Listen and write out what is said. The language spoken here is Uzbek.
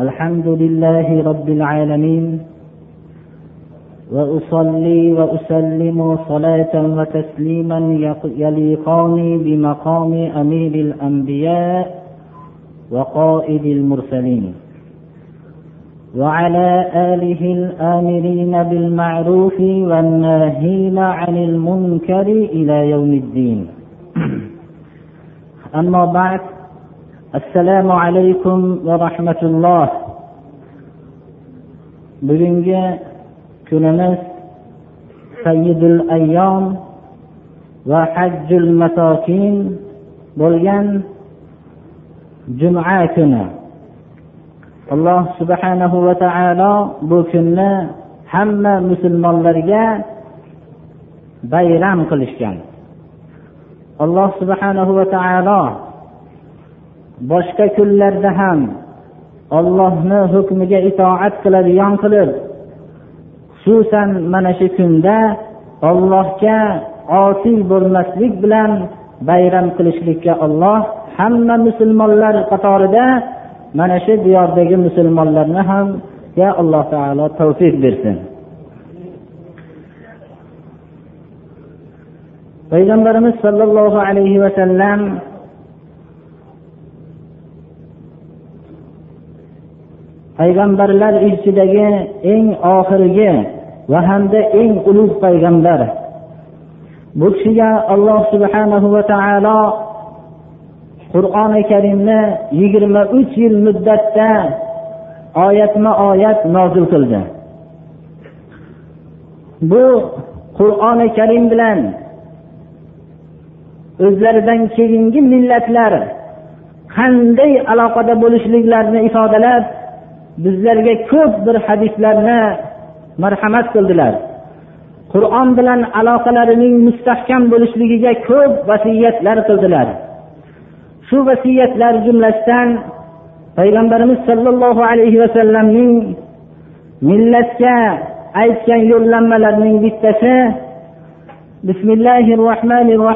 الحمد لله رب العالمين وأصلي وأسلم صلاة وتسليما يليقان بمقام أمير الأنبياء وقائد المرسلين وعلى آله الآمرين بالمعروف والناهين عن المنكر إلى يوم الدين. أما بعد assalomu alaykum va rahmatulloh. Bugungi kunimiz sayyidul ayyom va hajjul masokin bo'lgan juma kuni. Alloh subhanahu va taolo bu kunni hamma musulmonlarga bayram qilishgan. Alloh subhanahu va taolo boshqa kunlarda ham ollohni hukmiga itoat qiladigan qilib xususan mana shu kunda ollohga osiy bo'lmaslik bilan bayram qilishlikka olloh hamma musulmonlar qatorida mana shu diyordagi musulmonlarni ham ya alloh taolo tavfiq bersin. Payg'ambarimiz sollallohu alayhi vasallam payg'ambarlar ichidagi eng oxirgi va hamda eng ulug' payg'ambar. Bu kishiga alloh subhanahu va taolo qur'oni karimni yigirma uch yil muddatda oyatma oyat nozil qildi. Bu qur'oni karim bilan o'zlaridan keyingi millatlar qanday aloqada bo'lishliklarini ifodalab bizlarga ko'p bir hadislarni marhamat qildilar. Qur'on bilan aloqalarining mustahkam bo'lishligiga ko'p vasiyatlar qildilar. Shu vasiyatlar jumlasidan payg'ambarimiz sollallohu alayhi vasallamning millatga aytgan yo'llanmalarining bittasi bismillahi rohmanir rohim